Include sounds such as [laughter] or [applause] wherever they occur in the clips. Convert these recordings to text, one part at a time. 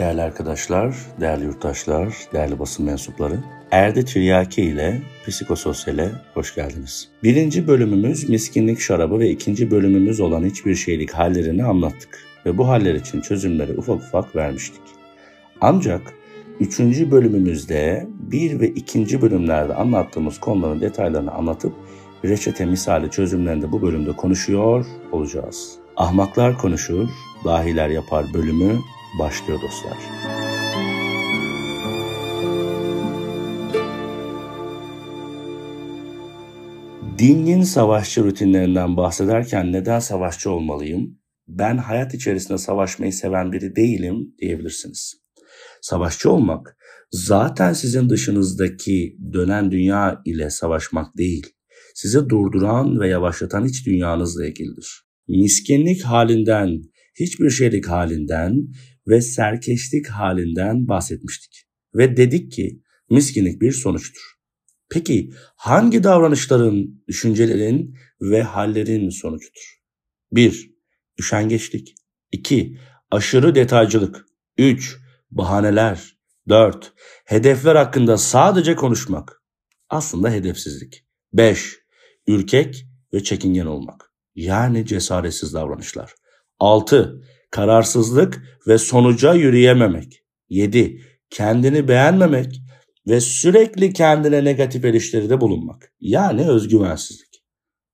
Değerli arkadaşlar, değerli yurttaşlar, değerli basın mensupları. Erde Tiryaki ile Psikososyal'e hoş geldiniz. Birinci bölümümüz miskinlik şarabı ve ikinci bölümümüz olan hiçbir şeylik hallerini anlattık. Ve bu haller için çözümleri ufak ufak vermiştik. Ancak üçüncü bölümümüzde bir ve ikinci bölümlerde anlattığımız konuların detaylarını anlatıp reçete misali çözümlerinde bu bölümde konuşuyor olacağız. Ahmaklar konuşur, dahiler yapar bölümü başlıyor dostlar. Dingin savaşçı rutinlerinden bahsederken neden savaşçı olmalıyım? Ben hayat içerisinde savaşmayı seven biri değilim diyebilirsiniz. Savaşçı olmak zaten sizin dışınızdaki dönen dünya ile savaşmak değil, sizi durduran ve yavaşlatan iç dünyanızla ilgilidir. Miskinlik halinden, hiçbir şeylik halinden ve serkeşlik halinden bahsetmiştik. Ve dedik ki miskinlik bir sonuçtur. Peki hangi davranışların, düşüncelerin ve hallerin sonucudur? 1. Üşengeçlik 2. Aşırı detaycılık 3. Bahaneler 4. Hedefler hakkında sadece konuşmak. Aslında hedefsizlik. 5. Ürkek ve çekingen olmak. Yani cesaretsiz davranışlar. 6 kararsızlık ve sonuca yürüyememek. 7. Kendini beğenmemek ve sürekli kendine negatif eleştiride bulunmak. Yani özgüvensizlik.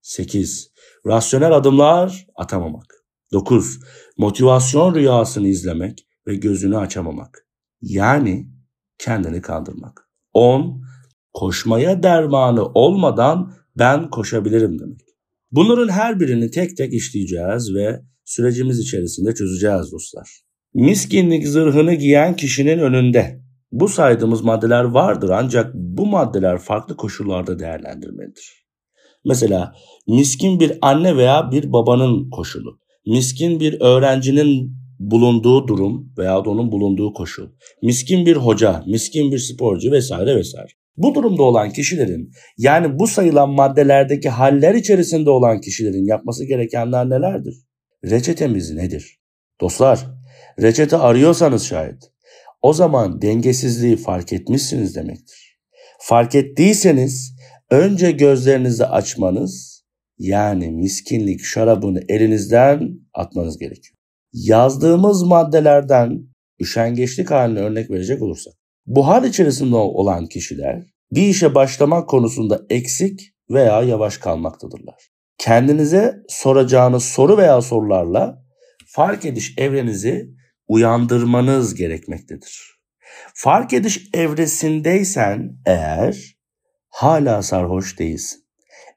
8. Rasyonel adımlar atamamak. 9. Motivasyon rüyasını izlemek ve gözünü açamamak. Yani kendini kandırmak. 10. Koşmaya dermanı olmadan ben koşabilirim demek. Bunların her birini tek tek işleyeceğiz ve sürecimiz içerisinde çözeceğiz dostlar. Miskinlik zırhını giyen kişinin önünde. Bu saydığımız maddeler vardır ancak bu maddeler farklı koşullarda değerlendirmelidir. Mesela miskin bir anne veya bir babanın koşulu, miskin bir öğrencinin bulunduğu durum veya onun bulunduğu koşul, miskin bir hoca, miskin bir sporcu vesaire vesaire. Bu durumda olan kişilerin yani bu sayılan maddelerdeki haller içerisinde olan kişilerin yapması gerekenler nelerdir? Reçetemiz nedir? Dostlar, reçete arıyorsanız şayet o zaman dengesizliği fark etmişsiniz demektir. Fark ettiyseniz önce gözlerinizi açmanız yani miskinlik şarabını elinizden atmanız gerekiyor. Yazdığımız maddelerden üşengeçlik haline örnek verecek olursak. Bu hal içerisinde olan kişiler bir işe başlamak konusunda eksik veya yavaş kalmaktadırlar kendinize soracağınız soru veya sorularla fark ediş evrenizi uyandırmanız gerekmektedir. Fark ediş evresindeysen eğer hala sarhoş değilsin.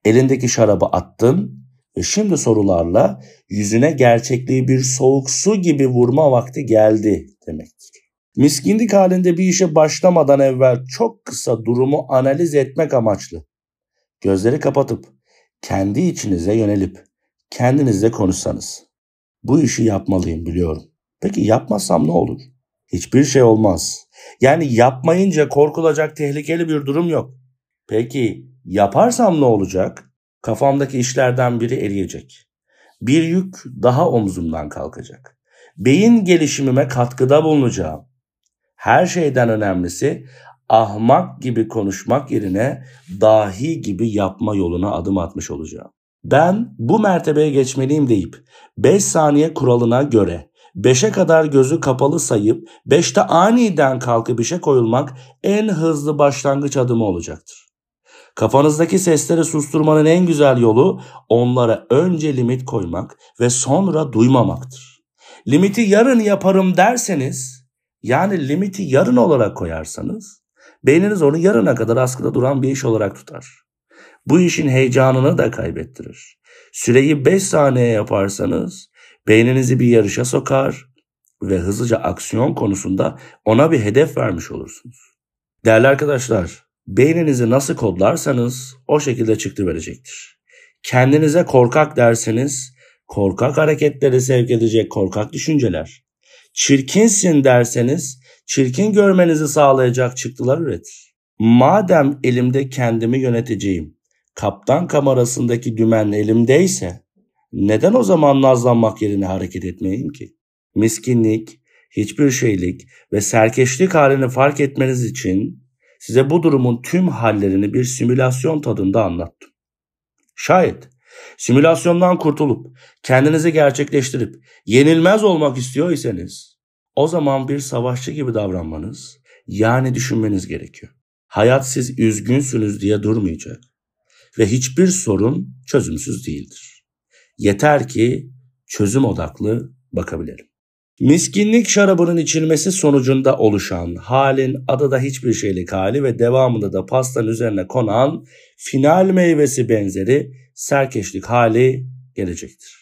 Elindeki şarabı attın ve şimdi sorularla yüzüne gerçekliği bir soğuk su gibi vurma vakti geldi demektir. Miskinlik halinde bir işe başlamadan evvel çok kısa durumu analiz etmek amaçlı. Gözleri kapatıp kendi içinize yönelip kendinizle konuşsanız. Bu işi yapmalıyım biliyorum. Peki yapmazsam ne olur? Hiçbir şey olmaz. Yani yapmayınca korkulacak tehlikeli bir durum yok. Peki yaparsam ne olacak? Kafamdaki işlerden biri eriyecek. Bir yük daha omzumdan kalkacak. Beyin gelişimime katkıda bulunacağım. Her şeyden önemlisi ahmak gibi konuşmak yerine dahi gibi yapma yoluna adım atmış olacağım. Ben bu mertebeye geçmeliyim deyip 5 saniye kuralına göre 5'e kadar gözü kapalı sayıp 5'te aniden kalkıp işe koyulmak en hızlı başlangıç adımı olacaktır. Kafanızdaki sesleri susturmanın en güzel yolu onlara önce limit koymak ve sonra duymamaktır. Limiti yarın yaparım derseniz yani limiti yarın olarak koyarsanız Beyniniz onu yarına kadar askıda duran bir iş olarak tutar. Bu işin heyecanını da kaybettirir. Süreyi 5 saniye yaparsanız beyninizi bir yarışa sokar ve hızlıca aksiyon konusunda ona bir hedef vermiş olursunuz. Değerli arkadaşlar, beyninizi nasıl kodlarsanız o şekilde çıktı verecektir. Kendinize korkak derseniz korkak hareketleri sevk edecek korkak düşünceler. Çirkinsin derseniz çirkin görmenizi sağlayacak çıktılar üretir. Madem elimde kendimi yöneteceğim, kaptan kamerasındaki dümen elimdeyse neden o zaman nazlanmak yerine hareket etmeyeyim ki? Miskinlik, hiçbir şeylik ve serkeşlik halini fark etmeniz için size bu durumun tüm hallerini bir simülasyon tadında anlattım. Şayet simülasyondan kurtulup kendinizi gerçekleştirip yenilmez olmak istiyorsanız o zaman bir savaşçı gibi davranmanız yani düşünmeniz gerekiyor. Hayat siz üzgünsünüz diye durmayacak ve hiçbir sorun çözümsüz değildir. Yeter ki çözüm odaklı bakabilelim. Miskinlik şarabının içilmesi sonucunda oluşan halin adı da hiçbir şeylik hali ve devamında da pastanın üzerine konan final meyvesi benzeri serkeşlik hali gelecektir.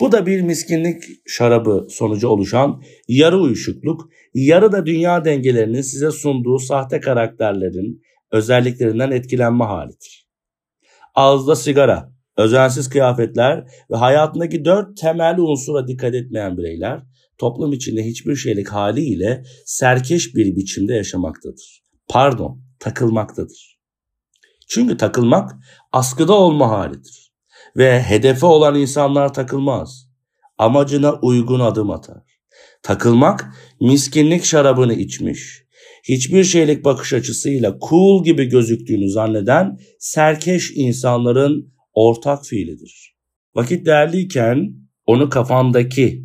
Bu da bir miskinlik şarabı sonucu oluşan yarı uyuşukluk, yarı da dünya dengelerinin size sunduğu sahte karakterlerin özelliklerinden etkilenme halidir. Ağızda sigara, özensiz kıyafetler ve hayatındaki dört temel unsura dikkat etmeyen bireyler toplum içinde hiçbir şeylik haliyle serkeş bir biçimde yaşamaktadır. Pardon, takılmaktadır. Çünkü takılmak askıda olma halidir. Ve hedefe olan insanlar takılmaz. Amacına uygun adım atar. Takılmak miskinlik şarabını içmiş, hiçbir şeylik bakış açısıyla cool gibi gözüktüğünü zanneden serkeş insanların ortak fiilidir. Vakit değerliyken onu kafandaki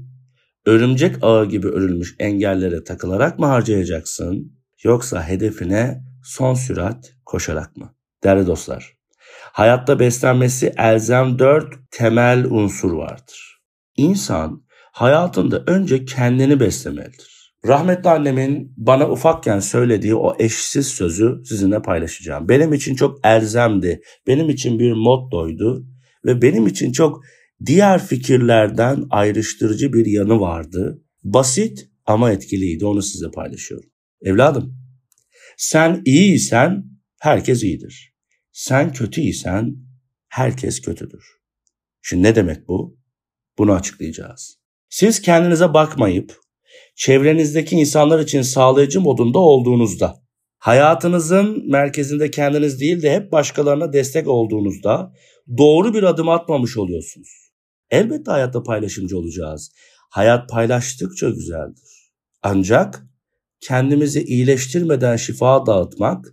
örümcek ağı gibi örülmüş engellere takılarak mı harcayacaksın yoksa hedefine son sürat koşarak mı? Değerli dostlar, hayatta beslenmesi elzem dört temel unsur vardır. İnsan hayatında önce kendini beslemelidir. Rahmetli annemin bana ufakken söylediği o eşsiz sözü sizinle paylaşacağım. Benim için çok elzemdi, benim için bir mottoydu ve benim için çok diğer fikirlerden ayrıştırıcı bir yanı vardı. Basit ama etkiliydi. Onu size paylaşıyorum. Evladım, sen iyiysen herkes iyidir. Sen kötüysen herkes kötüdür. Şimdi ne demek bu? Bunu açıklayacağız. Siz kendinize bakmayıp çevrenizdeki insanlar için sağlayıcı modunda olduğunuzda, hayatınızın merkezinde kendiniz değil de hep başkalarına destek olduğunuzda doğru bir adım atmamış oluyorsunuz. Elbette hayatta paylaşımcı olacağız. Hayat paylaştıkça güzeldir. Ancak kendimizi iyileştirmeden şifa dağıtmak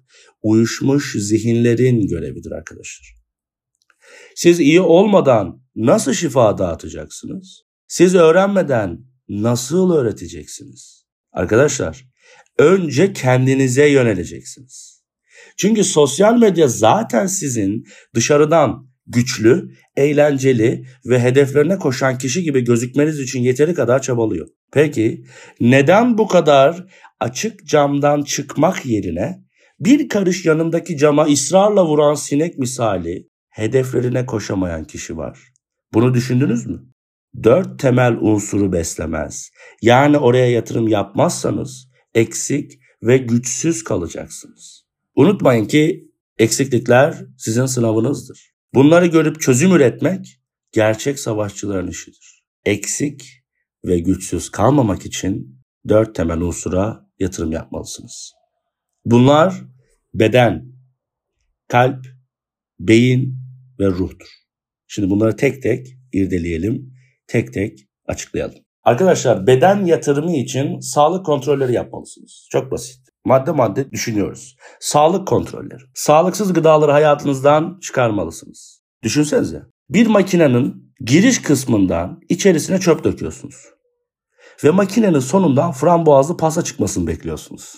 uyuşmuş zihinlerin görevidir arkadaşlar. Siz iyi olmadan nasıl şifa dağıtacaksınız? Siz öğrenmeden nasıl öğreteceksiniz? Arkadaşlar, önce kendinize yöneleceksiniz. Çünkü sosyal medya zaten sizin dışarıdan güçlü, eğlenceli ve hedeflerine koşan kişi gibi gözükmeniz için yeteri kadar çabalıyor. Peki neden bu kadar açık camdan çıkmak yerine bir karış yanındaki cama ısrarla vuran sinek misali hedeflerine koşamayan kişi var? Bunu düşündünüz mü? Dört temel unsuru beslemez. Yani oraya yatırım yapmazsanız eksik ve güçsüz kalacaksınız. Unutmayın ki eksiklikler sizin sınavınızdır. Bunları görüp çözüm üretmek gerçek savaşçıların işidir. Eksik ve güçsüz kalmamak için dört temel unsura yatırım yapmalısınız. Bunlar beden, kalp, beyin ve ruhtur. Şimdi bunları tek tek irdeleyelim, tek tek açıklayalım. Arkadaşlar beden yatırımı için sağlık kontrolleri yapmalısınız. Çok basit madde madde düşünüyoruz. Sağlık kontrolleri. Sağlıksız gıdaları hayatınızdan çıkarmalısınız. Düşünsenize. Bir makinenin giriş kısmından içerisine çöp döküyorsunuz. Ve makinenin sonundan frambuazlı pasta çıkmasını bekliyorsunuz.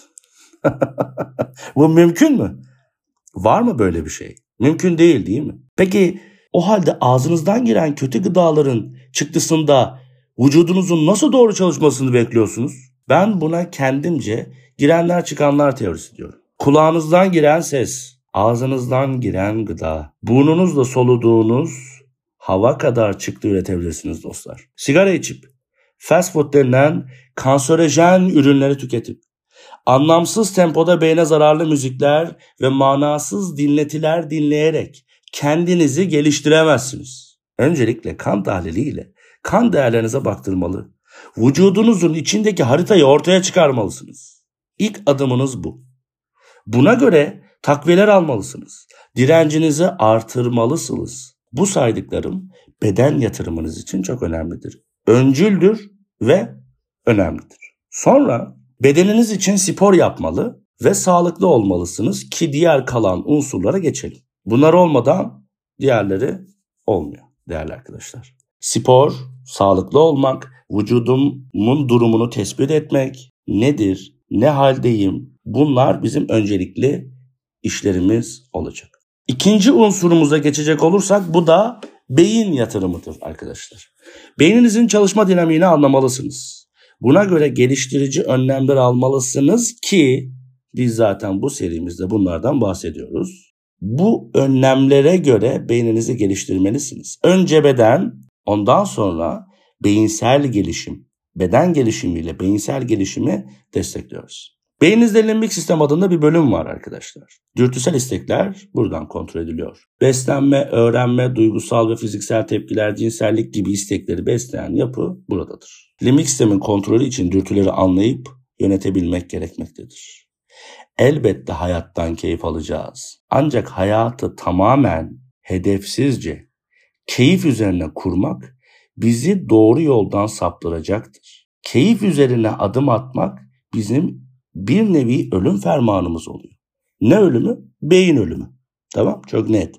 [laughs] Bu mümkün mü? Var mı böyle bir şey? Mümkün değil değil mi? Peki o halde ağzınızdan giren kötü gıdaların çıktısında vücudunuzun nasıl doğru çalışmasını bekliyorsunuz? Ben buna kendimce girenler çıkanlar teorisi diyorum. Kulağınızdan giren ses, ağzınızdan giren gıda, burnunuzla soluduğunuz hava kadar çıktı üretebilirsiniz dostlar. Sigara içip, fast food denilen kanserojen ürünleri tüketip, anlamsız tempoda beyne zararlı müzikler ve manasız dinletiler dinleyerek kendinizi geliştiremezsiniz. Öncelikle kan tahliliyle kan değerlerinize baktırmalı. Vücudunuzun içindeki haritayı ortaya çıkarmalısınız. İlk adımınız bu. Buna göre takviyeler almalısınız. Direncinizi artırmalısınız. Bu saydıklarım beden yatırımınız için çok önemlidir. Öncüldür ve önemlidir. Sonra bedeniniz için spor yapmalı ve sağlıklı olmalısınız ki diğer kalan unsurlara geçelim. Bunlar olmadan diğerleri olmuyor değerli arkadaşlar. Spor, sağlıklı olmak, vücudumun durumunu tespit etmek, nedir, ne haldeyim bunlar bizim öncelikli işlerimiz olacak. İkinci unsurumuza geçecek olursak bu da beyin yatırımıdır arkadaşlar. Beyninizin çalışma dinamiğini anlamalısınız. Buna göre geliştirici önlemler almalısınız ki biz zaten bu serimizde bunlardan bahsediyoruz. Bu önlemlere göre beyninizi geliştirmelisiniz. Önce beden, ondan sonra beyinsel gelişim, beden gelişimiyle beyinsel gelişimi destekliyoruz. Beyninizde limbik sistem adında bir bölüm var arkadaşlar. Dürtüsel istekler buradan kontrol ediliyor. Beslenme, öğrenme, duygusal ve fiziksel tepkiler, cinsellik gibi istekleri besleyen yapı buradadır. Limbik sistemin kontrolü için dürtüleri anlayıp yönetebilmek gerekmektedir. Elbette hayattan keyif alacağız. Ancak hayatı tamamen hedefsizce keyif üzerine kurmak bizi doğru yoldan saptıracaktır. Keyif üzerine adım atmak bizim bir nevi ölüm fermanımız oluyor. Ne ölümü? Beyin ölümü. Tamam çok net.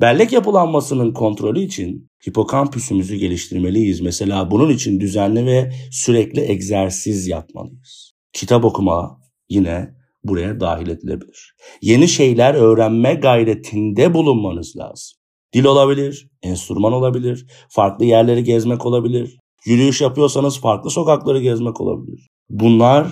Bellek yapılanmasının kontrolü için hipokampüsümüzü geliştirmeliyiz. Mesela bunun için düzenli ve sürekli egzersiz yapmalıyız. Kitap okuma yine buraya dahil edilebilir. Yeni şeyler öğrenme gayretinde bulunmanız lazım. Dil olabilir, enstrüman olabilir, farklı yerleri gezmek olabilir. Yürüyüş yapıyorsanız farklı sokakları gezmek olabilir. Bunlar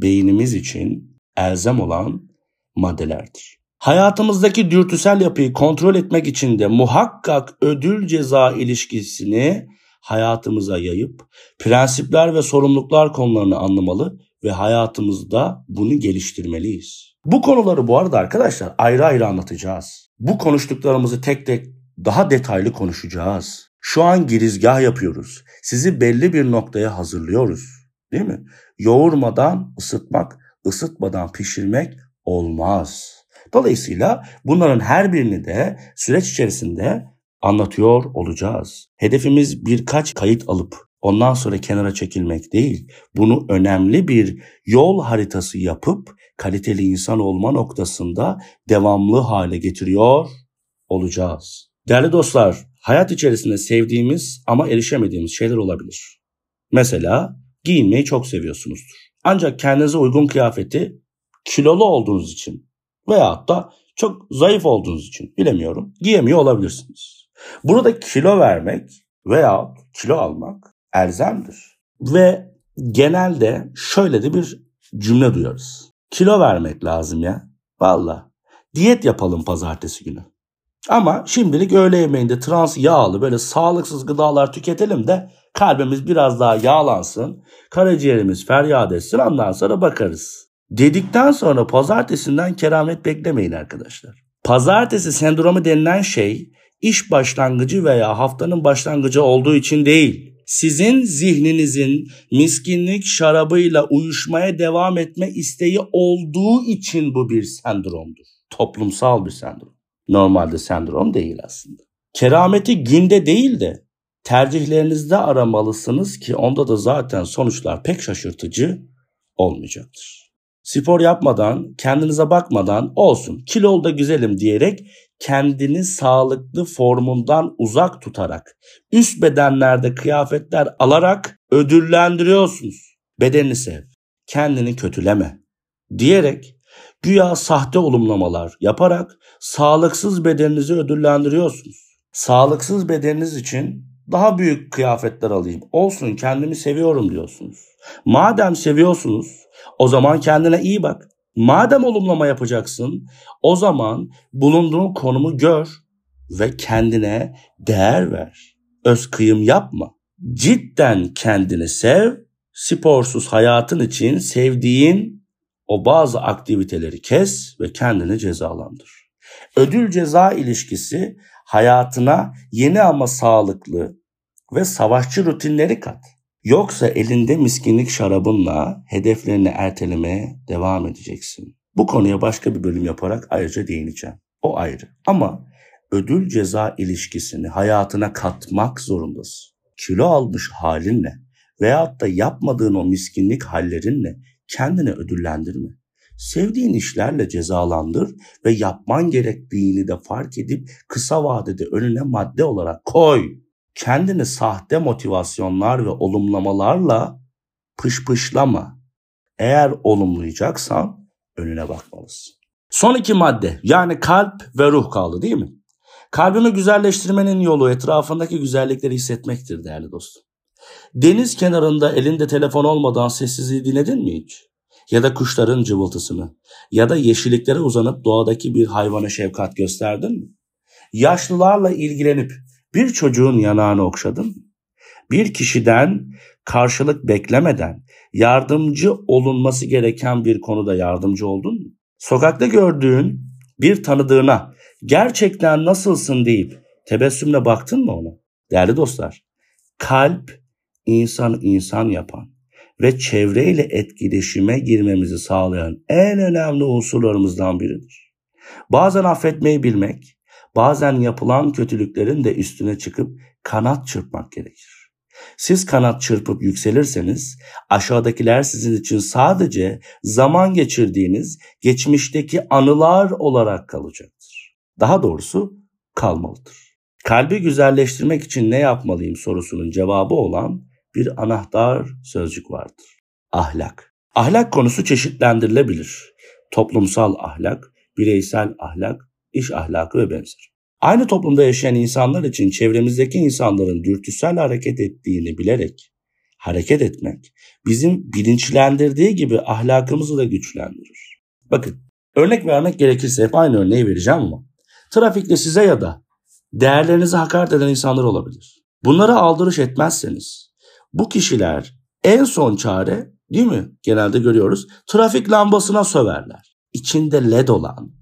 beynimiz için elzem olan maddelerdir. Hayatımızdaki dürtüsel yapıyı kontrol etmek için de muhakkak ödül ceza ilişkisini hayatımıza yayıp prensipler ve sorumluluklar konularını anlamalı ve hayatımızda bunu geliştirmeliyiz. Bu konuları bu arada arkadaşlar ayrı ayrı anlatacağız. Bu konuştuklarımızı tek tek daha detaylı konuşacağız. Şu an girizgah yapıyoruz. Sizi belli bir noktaya hazırlıyoruz. Değil mi? Yoğurmadan ısıtmak, ısıtmadan pişirmek olmaz. Dolayısıyla bunların her birini de süreç içerisinde anlatıyor olacağız. Hedefimiz birkaç kayıt alıp ondan sonra kenara çekilmek değil. Bunu önemli bir yol haritası yapıp kaliteli insan olma noktasında devamlı hale getiriyor olacağız. Değerli dostlar, hayat içerisinde sevdiğimiz ama erişemediğimiz şeyler olabilir. Mesela giyinmeyi çok seviyorsunuzdur. Ancak kendinize uygun kıyafeti kilolu olduğunuz için veyahut da çok zayıf olduğunuz için bilemiyorum giyemiyor olabilirsiniz. Burada kilo vermek veya kilo almak elzemdir. Ve genelde şöyle de bir cümle duyarız. Kilo vermek lazım ya. Valla. Diyet yapalım pazartesi günü. Ama şimdilik öğle yemeğinde trans yağlı böyle sağlıksız gıdalar tüketelim de kalbimiz biraz daha yağlansın. Karaciğerimiz feryat etsin ondan sonra bakarız. Dedikten sonra pazartesinden keramet beklemeyin arkadaşlar. Pazartesi sendromu denilen şey iş başlangıcı veya haftanın başlangıcı olduğu için değil. Sizin zihninizin miskinlik şarabıyla uyuşmaya devam etme isteği olduğu için bu bir sendromdur. Toplumsal bir sendrom. Normalde sendrom değil aslında. Kerameti günde değil de tercihlerinizde aramalısınız ki onda da zaten sonuçlar pek şaşırtıcı olmayacaktır. Spor yapmadan, kendinize bakmadan olsun kilolda güzelim diyerek kendini sağlıklı formundan uzak tutarak, üst bedenlerde kıyafetler alarak ödüllendiriyorsunuz. Bedenini sev, kendini kötüleme diyerek güya sahte olumlamalar yaparak sağlıksız bedeninizi ödüllendiriyorsunuz. Sağlıksız bedeniniz için daha büyük kıyafetler alayım. Olsun kendimi seviyorum diyorsunuz. Madem seviyorsunuz o zaman kendine iyi bak. Madem olumlama yapacaksın o zaman bulunduğun konumu gör ve kendine değer ver. Öz kıyım yapma. Cidden kendini sev. Sporsuz hayatın için sevdiğin o bazı aktiviteleri kes ve kendini cezalandır. Ödül ceza ilişkisi hayatına yeni ama sağlıklı ve savaşçı rutinleri kat. Yoksa elinde miskinlik şarabınla hedeflerini ertelemeye devam edeceksin. Bu konuya başka bir bölüm yaparak ayrıca değineceğim. O ayrı. Ama ödül ceza ilişkisini hayatına katmak zorundasın. Kilo almış halinle veyahut da yapmadığın o miskinlik hallerinle kendini ödüllendirme. Sevdiğin işlerle cezalandır ve yapman gerektiğini de fark edip kısa vadede önüne madde olarak koy. Kendini sahte motivasyonlar ve olumlamalarla pışpışlama. Eğer olumlayacaksan önüne bakmalısın. Son iki madde yani kalp ve ruh kaldı değil mi? Kalbimi güzelleştirmenin yolu etrafındaki güzellikleri hissetmektir değerli dostum. Deniz kenarında elinde telefon olmadan sessizliği dinledin mi hiç? Ya da kuşların cıvıltısını ya da yeşilliklere uzanıp doğadaki bir hayvana şefkat gösterdin mi? Yaşlılarla ilgilenip bir çocuğun yanağını okşadın mı? Bir kişiden karşılık beklemeden yardımcı olunması gereken bir konuda yardımcı oldun mu? Sokakta gördüğün bir tanıdığına gerçekten nasılsın deyip tebessümle baktın mı ona? Değerli dostlar, kalp insan insan yapan ve çevreyle etkileşime girmemizi sağlayan en önemli unsurlarımızdan biridir. Bazen affetmeyi bilmek, bazen yapılan kötülüklerin de üstüne çıkıp kanat çırpmak gerekir. Siz kanat çırpıp yükselirseniz aşağıdakiler sizin için sadece zaman geçirdiğiniz geçmişteki anılar olarak kalacaktır. Daha doğrusu kalmalıdır. Kalbi güzelleştirmek için ne yapmalıyım sorusunun cevabı olan bir anahtar sözcük vardır. Ahlak. Ahlak konusu çeşitlendirilebilir. Toplumsal ahlak, bireysel ahlak, iş ahlakı ve benzeri. Aynı toplumda yaşayan insanlar için çevremizdeki insanların dürtüsel hareket ettiğini bilerek hareket etmek bizim bilinçlendirdiği gibi ahlakımızı da güçlendirir. Bakın örnek vermek gerekirse hep aynı örneği vereceğim ama trafikte size ya da değerlerinizi hakaret eden insanlar olabilir. Bunlara aldırış etmezseniz bu kişiler en son çare değil mi? Genelde görüyoruz. Trafik lambasına söverler. İçinde led olan,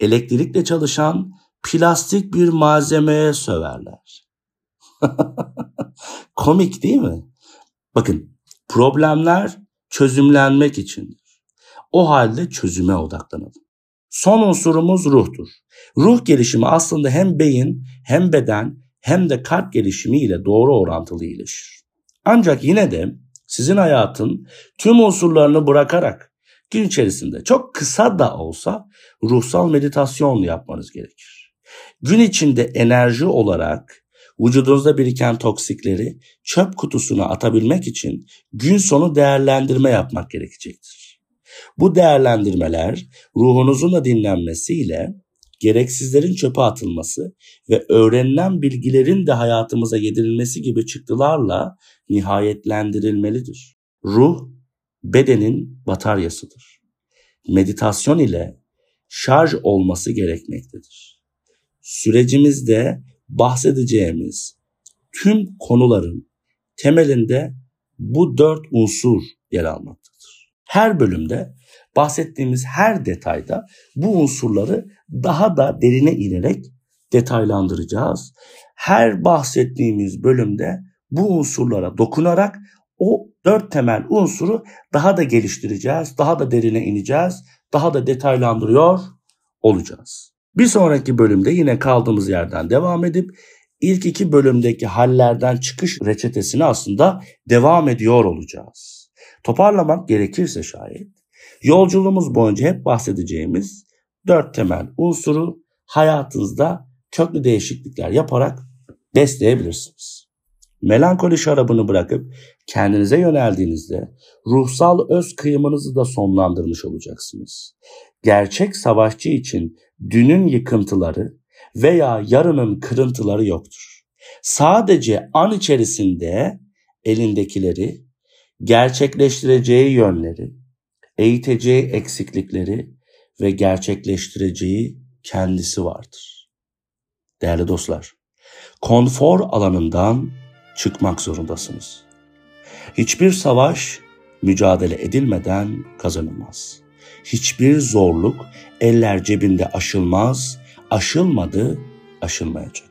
elektrikle çalışan plastik bir malzemeye söverler. [laughs] Komik değil mi? Bakın problemler çözümlenmek içindir. O halde çözüme odaklanalım. Son unsurumuz ruhtur. Ruh gelişimi aslında hem beyin hem beden hem de kalp gelişimi ile doğru orantılı iyileşir. Ancak yine de sizin hayatın tüm unsurlarını bırakarak gün içerisinde çok kısa da olsa ruhsal meditasyon yapmanız gerekir gün içinde enerji olarak vücudunuzda biriken toksikleri çöp kutusuna atabilmek için gün sonu değerlendirme yapmak gerekecektir. Bu değerlendirmeler ruhunuzun da dinlenmesiyle gereksizlerin çöpe atılması ve öğrenilen bilgilerin de hayatımıza yedirilmesi gibi çıktılarla nihayetlendirilmelidir. Ruh bedenin bataryasıdır. Meditasyon ile şarj olması gerekmektedir sürecimizde bahsedeceğimiz tüm konuların temelinde bu dört unsur yer almaktadır. Her bölümde bahsettiğimiz her detayda bu unsurları daha da derine inerek detaylandıracağız. Her bahsettiğimiz bölümde bu unsurlara dokunarak o dört temel unsuru daha da geliştireceğiz, daha da derine ineceğiz, daha da detaylandırıyor olacağız. Bir sonraki bölümde yine kaldığımız yerden devam edip ilk iki bölümdeki hallerden çıkış reçetesini aslında devam ediyor olacağız. Toparlamak gerekirse şayet yolculuğumuz boyunca hep bahsedeceğimiz dört temel unsuru hayatınızda köklü değişiklikler yaparak besleyebilirsiniz. Melankoli şarabını bırakıp kendinize yöneldiğinizde ruhsal öz kıyımınızı da sonlandırmış olacaksınız. Gerçek savaşçı için dünün yıkıntıları veya yarının kırıntıları yoktur. Sadece an içerisinde elindekileri, gerçekleştireceği yönleri, eğiteceği eksiklikleri ve gerçekleştireceği kendisi vardır. Değerli dostlar, konfor alanından çıkmak zorundasınız. Hiçbir savaş mücadele edilmeden kazanılmaz. Hiçbir zorluk eller cebinde aşılmaz, aşılmadı, aşılmayacak.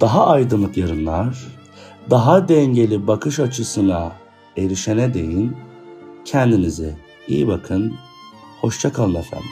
Daha aydınlık yarınlar, daha dengeli bakış açısına erişene değin kendinize iyi bakın, hoşça kalın efendim.